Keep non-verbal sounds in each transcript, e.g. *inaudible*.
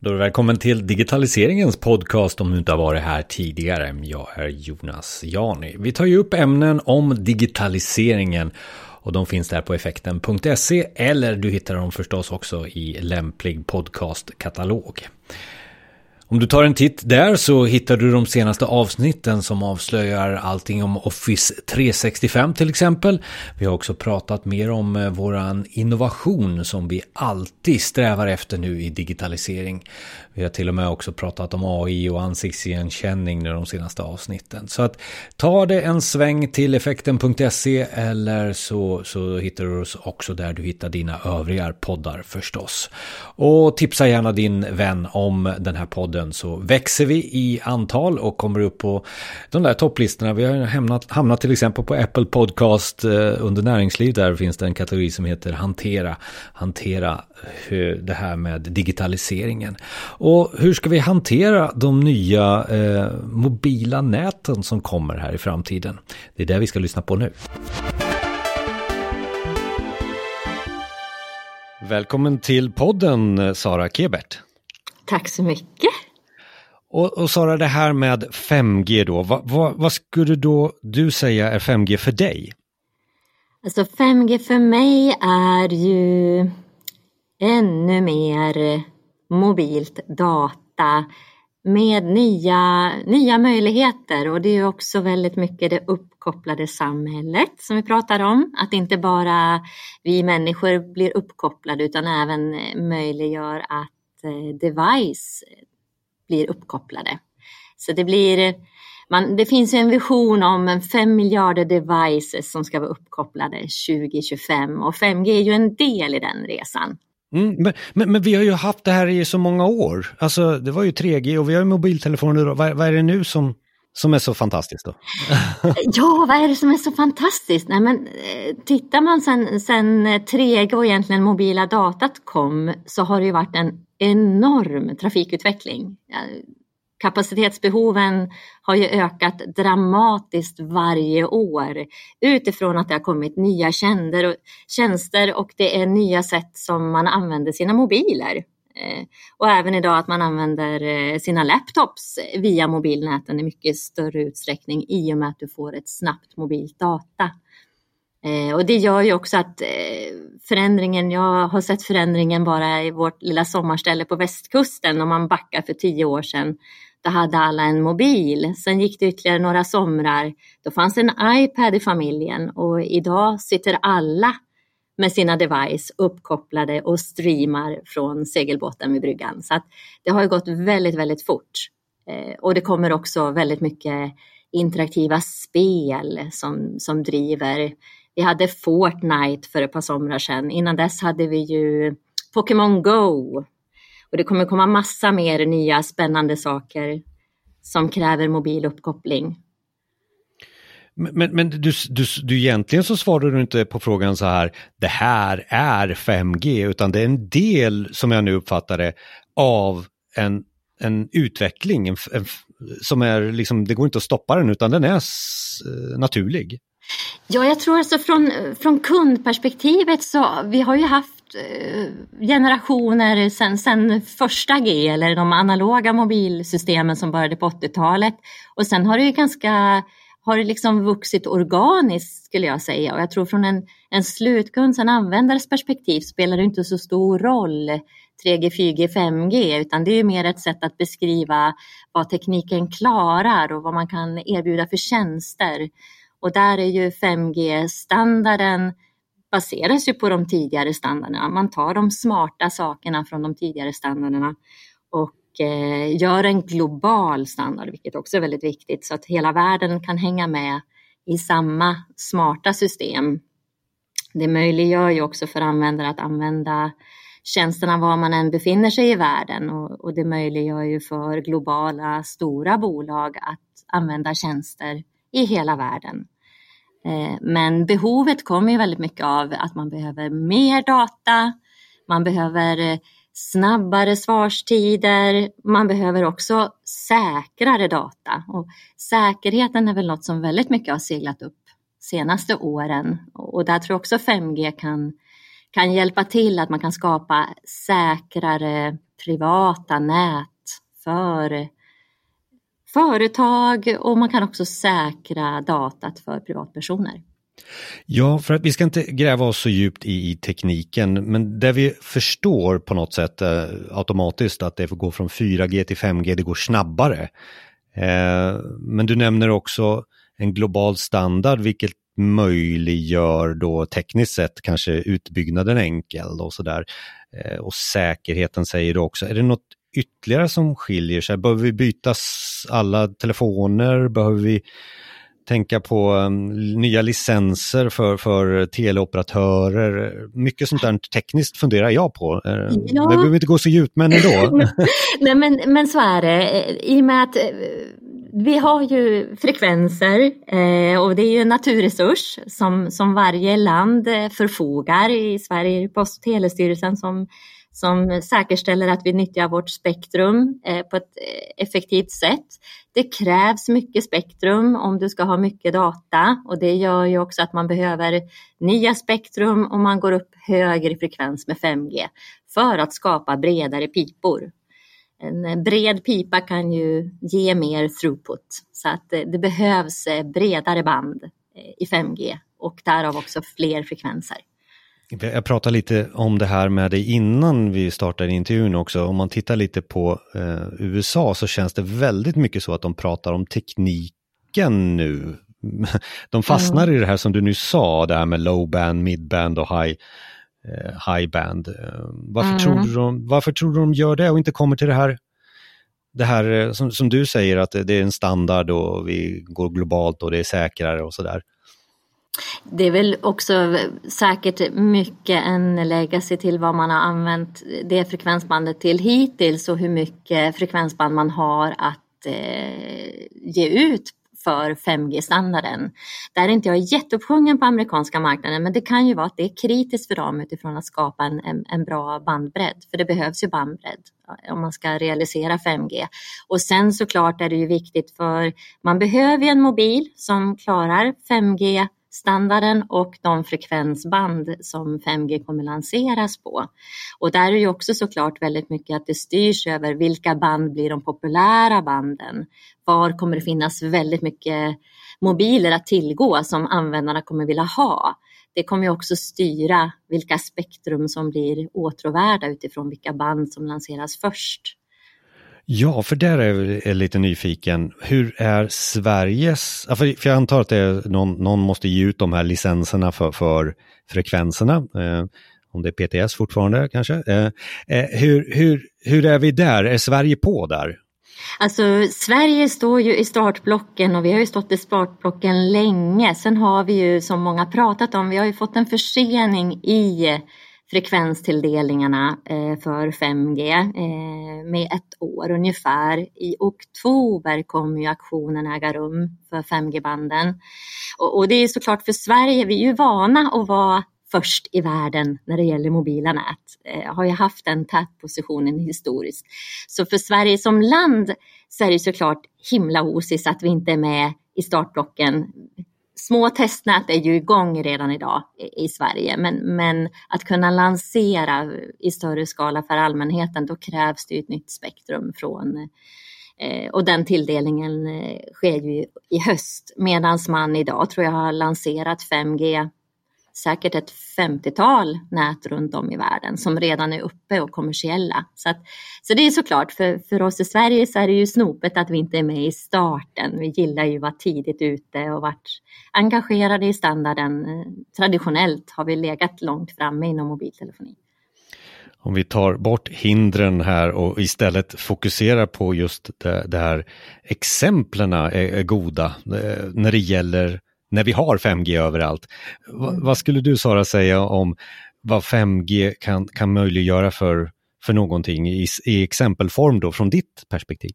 Då är du välkommen till digitaliseringens podcast om du inte har varit här tidigare. Jag är Jonas Jani. Vi tar ju upp ämnen om digitaliseringen och de finns där på effekten.se eller du hittar dem förstås också i lämplig podcastkatalog. Om du tar en titt där så hittar du de senaste avsnitten som avslöjar allting om Office 365 till exempel. Vi har också pratat mer om eh, våran innovation som vi alltid strävar efter nu i digitalisering. Vi har till och med också pratat om AI och ansiktsigenkänning nu de senaste avsnitten. Så att ta det en sväng till effekten.se eller så, så hittar du oss också där du hittar dina övriga poddar förstås. Och tipsa gärna din vän om den här podden så växer vi i antal och kommer upp på de där topplistorna. Vi har hamnat, hamnat till exempel på Apple Podcast eh, under näringsliv. Där finns det en kategori som heter hantera. Hantera det här med digitaliseringen. Och hur ska vi hantera de nya eh, mobila näten som kommer här i framtiden? Det är det vi ska lyssna på nu. Välkommen till podden Sara Kebert. Tack så mycket. Och, och Sara, det här med 5G då, vad, vad, vad skulle då du säga är 5G för dig? Alltså 5G för mig är ju ännu mer mobilt data med nya, nya möjligheter och det är också väldigt mycket det uppkopplade samhället som vi pratar om. Att inte bara vi människor blir uppkopplade utan även möjliggör att eh, device blir uppkopplade. Så det blir man, det finns en vision om en 5 miljarder devices som ska vara uppkopplade 2025 och 5G är ju en del i den resan. Mm, men, men, men, vi har ju haft det här i så många år. Alltså det var ju 3G och vi har ju mobiltelefoner. Vad, vad är det nu som, som är så fantastiskt då? *laughs* ja, vad är det som är så fantastiskt? Nej, men, eh, tittar man sen, sen 3G och egentligen mobila datat kom så har det ju varit en enorm trafikutveckling. Kapacitetsbehoven har ju ökat dramatiskt varje år utifrån att det har kommit nya tjänster och det är nya sätt som man använder sina mobiler. Eh, och även idag att man använder eh, sina laptops via mobilnäten i mycket större utsträckning i och med att du får ett snabbt mobilt data. Eh, och det gör ju också att förändringen, jag har sett förändringen bara i vårt lilla sommarställe på västkusten om man backar för tio år sedan då hade alla en mobil. Sen gick det ytterligare några somrar. Då fanns en iPad i familjen och idag sitter alla med sina device uppkopplade och streamar från segelbåten vid bryggan. Så att det har gått väldigt, väldigt fort. Eh, och det kommer också väldigt mycket interaktiva spel som, som driver. Vi hade Fortnite för ett par somrar sedan. Innan dess hade vi ju Pokémon Go och det kommer komma massa mer nya spännande saker som kräver mobil uppkoppling. Men, men du, du, du egentligen så svarar du inte på frågan så här, det här är 5G, utan det är en del, som jag nu uppfattar det, av en, en utveckling en, en, som är liksom, det går inte att stoppa den utan den är naturlig. Ja, jag tror alltså från, från kundperspektivet så, vi har ju haft Eh, generationer sen, sen första G eller de analoga mobilsystemen som började på 80-talet. Och sen har det ju ganska har det liksom vuxit organiskt skulle jag säga och jag tror från en, en slutkunds, en användares perspektiv spelar det inte så stor roll 3G, 4G, 5G utan det är mer ett sätt att beskriva vad tekniken klarar och vad man kan erbjuda för tjänster. Och där är ju 5G-standarden baseras ju på de tidigare standarderna. Man tar de smarta sakerna från de tidigare standarderna och eh, gör en global standard, vilket också är väldigt viktigt, så att hela världen kan hänga med i samma smarta system. Det möjliggör ju också för användare att använda tjänsterna var man än befinner sig i världen och, och det möjliggör ju för globala stora bolag att använda tjänster i hela världen. Eh, men behovet kommer ju väldigt mycket av att man behöver mer data, man behöver eh, snabbare svarstider, man behöver också säkrare data. Och säkerheten är väl något som väldigt mycket har seglat upp senaste åren och där tror jag också 5G kan, kan hjälpa till att man kan skapa säkrare privata nät för företag och man kan också säkra datat för privatpersoner. Ja, för att vi ska inte gräva oss så djupt i, i tekniken, men där vi förstår på något sätt eh, automatiskt att det får gå från 4G till 5G, det går snabbare. Eh, men du nämner också en global standard, vilket möjliggör då tekniskt sett kanske utbyggnaden enkel och sådär. Eh, och säkerheten säger du också. Är det något ytterligare som skiljer sig? Behöver vi byta alla telefoner? Behöver vi tänka på um, nya licenser för, för teleoperatörer. Mycket sånt där tekniskt funderar jag på. Eh, ja. Vi behöver inte gå så djupt *laughs* men ändå. Nej, men, men så är det. I och med att eh, vi har ju frekvenser eh, och det är ju en naturresurs som, som varje land förfogar. I Sverige är det Post och telestyrelsen som som säkerställer att vi nyttjar vårt spektrum eh, på ett eh, effektivt sätt. Det krävs mycket spektrum om du ska ha mycket data och det gör ju också att man behöver nya spektrum om man går upp högre frekvens med 5G för att skapa bredare pipor. En eh, bred pipa kan ju ge mer throughput så att det behövs bredare band i 5G och därav också fler frekvenser. Jag pratade lite om det här med dig innan vi startade intervjun också. Om man tittar lite på eh, USA så känns det väldigt mycket så att de pratar om tekniken nu. *laughs* De fastnar mm. i det här som du nyss sa, det här med low band, mid band och high, eh, high band. Eh, varför, mm. tror du de, varför tror du de gör det och inte kommer till det här det här eh, som, som du säger att det är en standard och vi går globalt och det är säkrare och sådär. Det är väl också säkert mycket en legacy till vad man har använt det frekvensbandet till hittills och hur mycket frekvensband man har att eh, ge ut för 5G-standarden. Där är inte jag jätteuppsjungen på amerikanska marknaden men det kan ju vara att det är kritiskt för dem utifrån att skapa en, en, en bra bandbredd. För det behövs ju bandbredd om man ska realisera 5G. Och sen såklart är det ju viktigt för man behöver ju en mobil som klarar 5G standarden och de frekvensband som 5G kommer lanseras på. Och där är ju också såklart väldigt mycket att det styrs över vilka band blir de populära banden? Var kommer det finnas väldigt mycket mobiler att tillgå som användarna kommer vilja ha? Det kommer ju också styra vilka spektrum som blir åtråvärda utifrån vilka band som lanseras först. Ja, för där är jag lite nyfiken. Hur är Sveriges, för jag antar att det är någon, någon måste ge ut de här licenserna för, för frekvenserna. Eh, om det är PTS fortfarande kanske. Eh, eh, hur, hur, hur är vi där? Är Sverige på där? Alltså Sverige står ju i startblocken och vi har ju stått i startblocken länge. Sen har vi ju som många pratat om, vi har ju fått en försening i frekvenstilldelningarna eh, för 5G eh, med ett år ungefär. I oktober kommer ju aktionen äga rum för 5G-banden. Och det är såklart för Sverige, vi är ju vana att vara först i världen när det gäller mobila nät. Eh, har ju haft den tätpositionen historiskt. Så för Sverige som land så är det såklart himla osis att vi inte är med i startblocken små testnät är ju igång redan idag i Sverige, men, men att kunna lansera i större skala för allmänheten, då krävs det ett nytt spektrum från eh, och den tilldelningen eh, sker ju i höst, medan man idag tror jag har lanserat 5G säkert ett 50-tal nät runt om i världen som redan är uppe och kommersiella. Så, att, så det är såklart, för, för oss i Sverige så är det ju snopet att vi inte är med i starten. Vi gillar ju att vara tidigt ute och varit engagerade i standarden. Traditionellt har vi legat långt framme inom mobiltelefoni. Om vi tar bort hindren här och istället fokuserar på just det, det här exemplen är, är goda eh, när det gäller när vi har 5G överallt. V mm. vad skulle du Sara säga om vad 5G kan, kan möjliggöra för, för någonting i, i exempelform då från ditt perspektiv?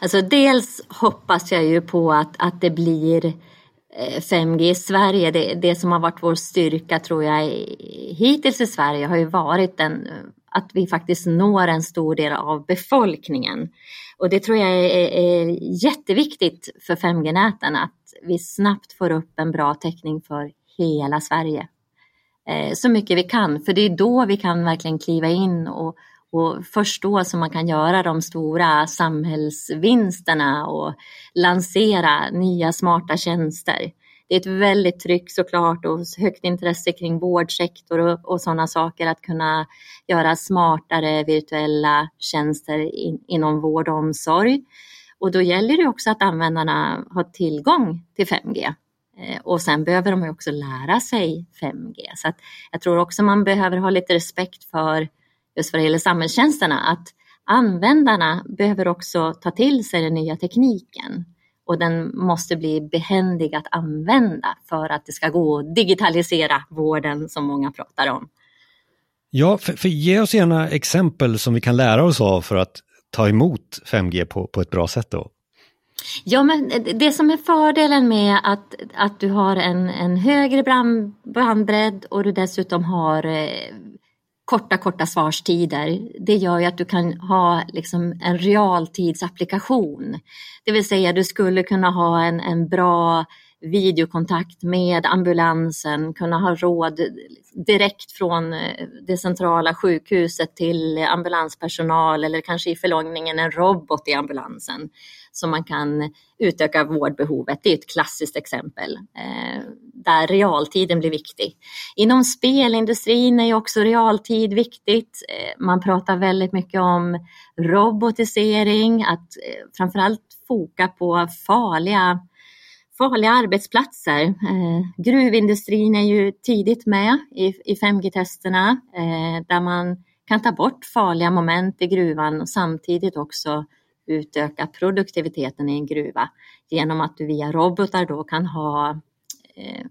Alltså dels hoppas jag ju på att, att det blir 5G eh, i Sverige. Det, det som har varit vår styrka tror jag hittills i Sverige har ju varit den, att vi faktiskt når en stor del av befolkningen. Och det tror jag är, är jätteviktigt för 5G-näten att vi snabbt får upp en bra täckning för hela Sverige. Eh, så mycket vi kan, för det är då vi kan verkligen kliva in och, Och först då som man kan göra de stora samhällsvinsterna och lansera nya smarta tjänster. Det är ett väldigt tryck såklart och högt intresse kring vårdsektor och, och sådana saker att kunna göra smartare virtuella tjänster in, inom vård och omsorg. Och då gäller det också att användarna har tillgång till 5G. Eh, och sen behöver de också lära sig 5G. Så att jag tror också man behöver ha lite respekt för, just vad det gäller samhällstjänsterna, att användarna behöver också ta till sig den nya tekniken. Och den måste bli behändig att använda för att det ska gå att digitalisera vården som många pratar om. Ja, för, för ge oss gärna exempel som vi kan lära oss av för att ta emot 5G på, på ett bra sätt då. Ja, men det som är fördelen med att, att du har en, en högre brand, brandbredd och du dessutom har eh, korta, korta svarstider, det gör ju att du kan ha liksom en realtidsapplikation. Det vill säga du skulle kunna ha en, en bra videokontakt med ambulansen, kunna ha råd direkt från eh, det centrala sjukhuset till ambulanspersonal eller kanske i förlängningen en robot i ambulansen som man kan utöka vårdbehovet. Det är ett klassiskt exempel eh, där realtiden blir viktig. Inom spelindustrin är också realtid viktigt. Eh, man pratar väldigt mycket om robotisering, att eh, framförallt foka på farliga farliga arbetsplatser. Eh, gruvindustrin är ju tidigt med i, i 5G-testerna eh, där man kan ta bort farliga moment i gruvan och samtidigt också utöka produktiviteten i en gruva genom att du via robotar då kan ha eh,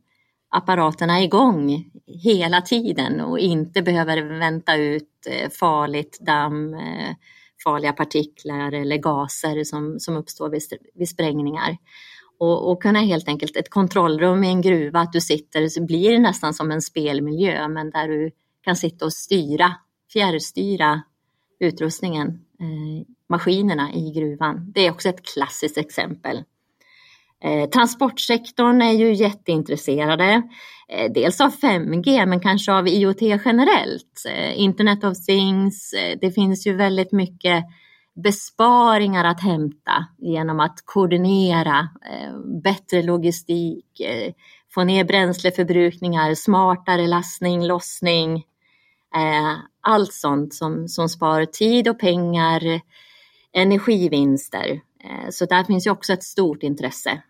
apparaterna igång hela tiden och inte behöver vänta ut eh, farligt damm, eh, farliga partiklar eller gaser som, som uppstår vid, vid sprängningar. Och, och kunna helt enkelt, ett kontrollrum i en gruva, att du sitter, så blir det nästan som en spelmiljö, men där du kan sitta och styra, fjärrstyra utrustningen, eh, maskinerna i gruvan. Det är också ett klassiskt exempel. Eh, transportsektorn är ju jätteintresserade, eh, dels av 5G men kanske av IoT generellt. Eh, Internet of Things, det finns ju väldigt mycket besparingar att hämta genom att koordinera bättre logistik, få ner bränsleförbrukningar, smartare lastning, lossning, allt sånt som, som sparar tid och pengar, energivinster. Eh, så där finns ju också ett stort intresse.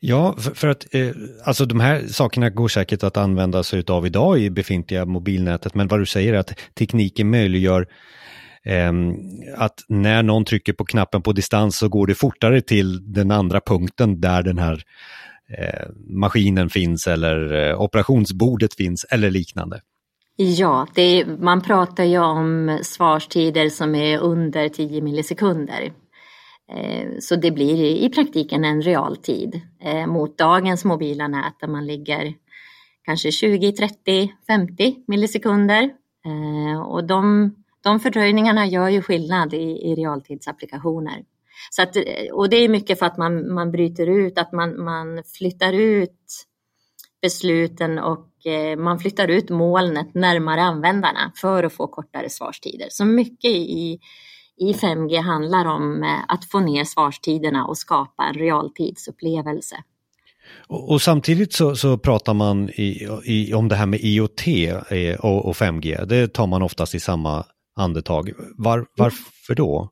Ja, för, att eh, alltså de här sakerna går säkert att använda sig av idag i befintliga mobilnätet, men vad du säger är att tekniken möjliggör ehm, att när någon trycker på knappen på distans så går det fortare till den andra punkten där den här eh, maskinen finns eller operationsbordet finns eller liknande. Ja, är, man pratar ju om svarstider som är under 10 millisekunder. Eh, så det blir i praktiken en realtid eh, mot dagens mobila nät där man ligger kanske 20, 30, 50 millisekunder. Eh, och de de fördröjningarna gör ju skillnad i, i realtidsapplikationer. Så att, och det är mycket för att man, man bryter ut, att man, man flyttar ut besluten och Eh, man flyttar ut molnet närmare användarna för att få kortare svarstider. Så mycket i, i 5G handlar om eh, att få ner svarstiderna och skapa en realtidsupplevelse. Och, och samtidigt så, så, pratar man i, i, om det här med IoT eh, och, och 5G. Det tar man oftast i samma andetag. Var, varför då?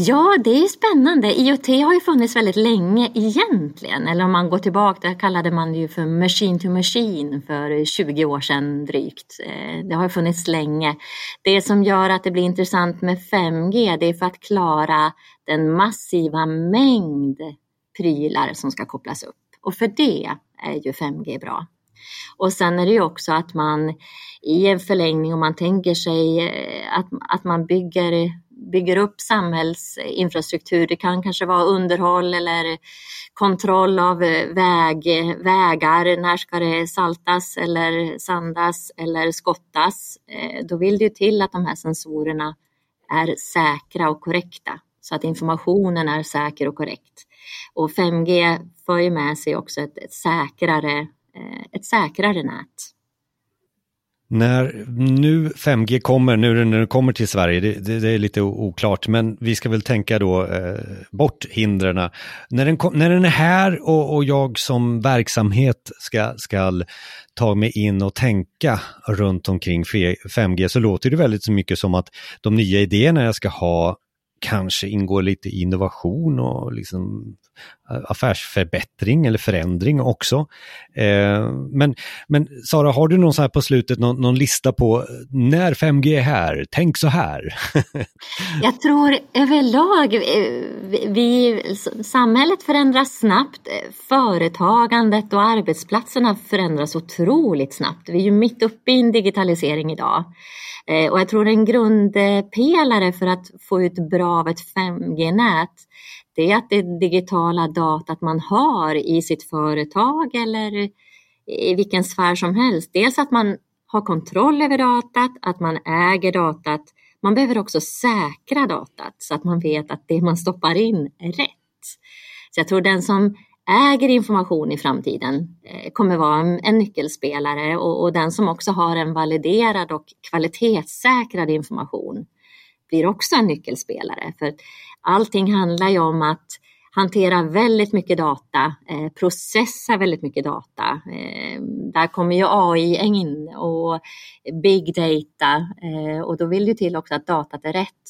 Ja, det är spännande. IoT har ju funnits väldigt länge egentligen. Eller om man går tillbaka, det kallade man det ju för machine to machine för 20 år sedan drygt. Eh, det har funnits länge. Det som gör att det blir intressant med 5G, det är för att klara den massiva mängd prylar som ska kopplas upp. Och för det är ju 5G bra. Och sen är det ju också att man i en förlängning, om man tänker sig eh, att, att man bygger, bygger upp samhällsinfrastruktur, det kan kanske vara underhåll eller kontroll av eh, väg, vägar, när ska det saltas eller sandas eller skottas, eh, då vill det ju till att de här sensorerna är säkra och korrekta så att informationen är säker och korrekt. Och 5G för ju med sig också ett, ett säkrare eh, ett säkrare nät. När nu 5G kommer, nu när det kommer till Sverige, det, det, det är lite oklart, men vi ska väl tänka då eh, bort hindren. När den, när den är här och, och jag som verksamhet ska, ska ta mig in och tänka runt omkring 5G så låter det väldigt mycket som att de nya idéerna jag ska ha kanske ingår lite innovation och liksom eh, affärsförbättring eller förändring också. Eh, men, men Sara, har du någon så här på slutet någon, någon lista på eh, när 5G är här, tänk så här? *laughs* Jag tror överlag, eh, vi, samhället förändras snabbt, företagandet och arbetsplatserna förändras otroligt snabbt. Vi är ju mitt uppe i en digitalisering idag. Eh, och jag tror en grundpelare för att få ut bra av ett 5G-nät det är att det digitala datat man har i sitt företag eller i vilken sfär som helst. Dels att man har kontroll över datat, att man äger datat. Man behöver också säkra datat så att man vet att det man stoppar in är rätt. Så jag tror den som äger information i framtiden eh, kommer vara en, nyckelspelare och, och den som också har en validerad och kvalitetssäkrad information blir också en nyckelspelare. För allting handlar ju om att hantera väldigt mycket data, eh, processa väldigt mycket data. Eh, där kommer ju AI in och big data eh, och då vill det till också att datat är rätt.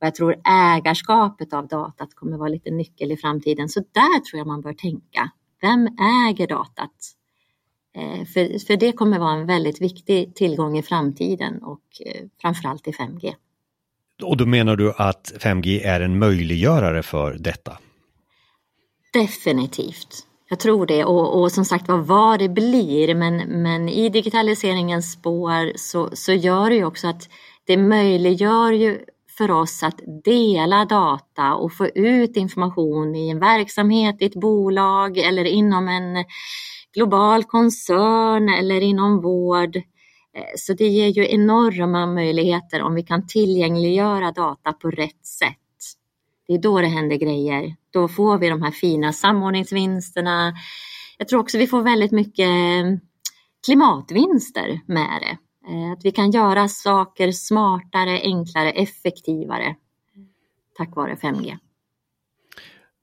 Och jag tror ägarskapet av datat kommer vara lite nyckel i framtiden. Så där tror jag man bör tänka. Vem äger datat? Eh, för, för det kommer vara en väldigt viktig tillgång i framtiden och eh, framförallt i 5G. Och då menar du att 5G är en möjliggörare för detta? Definitivt. Jag tror det och, och som sagt var vad det blir men, men i digitaliseringens spår så, så gör det ju också att det möjliggör ju för oss att dela data och få ut information i en verksamhet, i ett bolag eller inom en global koncern eller inom vård eh, så det ger ju enorma möjligheter om vi kan tillgängliggöra data på rätt sätt. Det är då det händer grejer. Då får vi de här fina samordningsvinsterna. Jag tror också vi får väldigt mycket eh, klimatvinster med det. Eh, att vi kan göra saker smartare, enklare, effektivare tack vare 5G.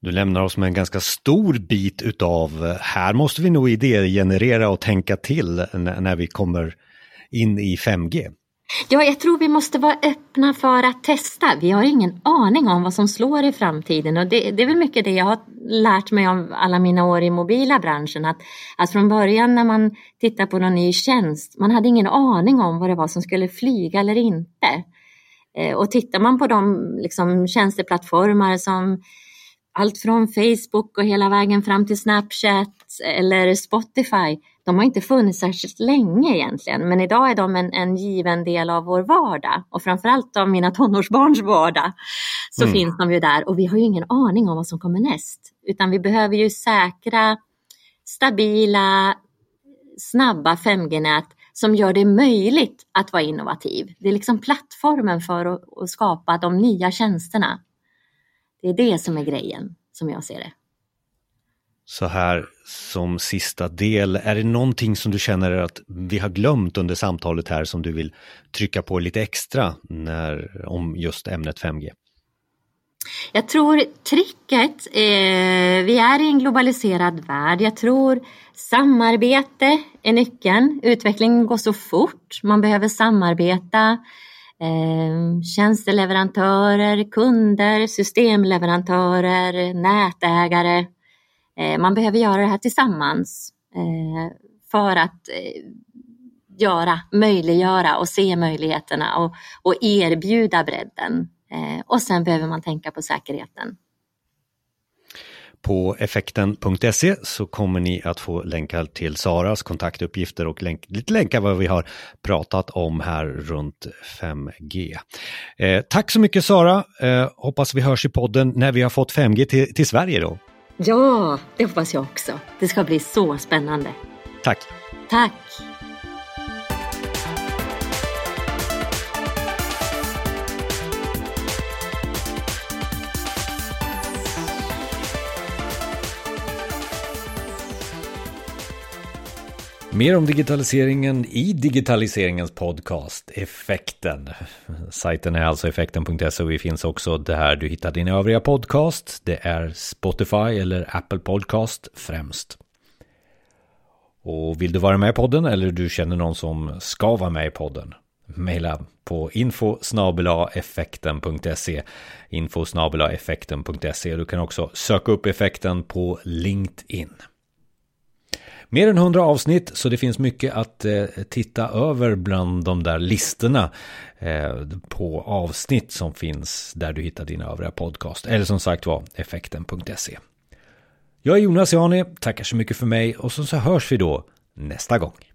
Du lämnar oss med en ganska stor bit utav här måste vi nog idégenerera och tänka till när vi kommer in i 5G? Ja, jag tror vi måste vara öppna för att testa. Vi har ingen aning om vad som slår i framtiden och det, det är väl mycket det jag har lärt mig om alla mina år i mobila branschen. Att, att från början när man tittar på någon ny tjänst, man hade ingen aning om vad det var som skulle flyga eller inte. Eh, och tittar man på de liksom, tjänsteplattformar som allt från Facebook och hela vägen fram till Snapchat eller Spotify de har inte funnits särskilt länge egentligen, men idag är de en, en given del av vår vardag och framförallt av mina *laughs* tonårsbarns vardag så mm. finns de ju där och vi har ju ingen aning om vad som kommer näst, utan vi behöver ju säkra, stabila, snabba 5G-nät som gör det möjligt att vara innovativ. Det är liksom plattformen för att, att skapa de nya tjänsterna. Det är det som är grejen, som jag ser det så här som sista del, är det någonting som du känner att vi har glömt under samtalet här som du vill trycka på lite extra när, om just ämnet 5G? Jag tror tricket, eh, vi är i en globaliserad värld. Jag tror samarbete är nyckeln. Utvecklingen går så fort. Man behöver samarbeta. Eh, tjänsteleverantörer, kunder, systemleverantörer, nätägare. Eh, man behöver göra det här tillsammans eh, för att eh, göra, möjliggöra och se möjligheterna och, och erbjuda bredden. Eh, och sen behöver man tänka på säkerheten. På effekten.se så kommer ni att få länkar till Saras kontaktuppgifter och länk, lite länkar vad vi har pratat om här runt 5G. Eh, tack så mycket Sara! Eh, hoppas vi hörs i podden när vi har fått 5G till, till Sverige då. Ja, det hoppas jag också. Det ska bli så spännande. Tack. Tack. Mer om digitaliseringen i digitaliseringens podcast Effekten. Sajten är alltså effekten.se och vi finns också där du hittar din övriga podcast. Det är Spotify eller Apple Podcast främst. Och vill du vara med i podden eller du känner någon som ska vara med i podden? Maila på info effekten.se info effekten.se Du kan också söka upp effekten på LinkedIn. Mer än 100 avsnitt så det finns mycket att eh, titta över bland de där listorna eh, på avsnitt som finns där du hittar dina övriga podcast. Eller som sagt var effekten.se. Jag är Jonas Jani, tackar så mycket för mig och så, så hörs vi då nästa gång.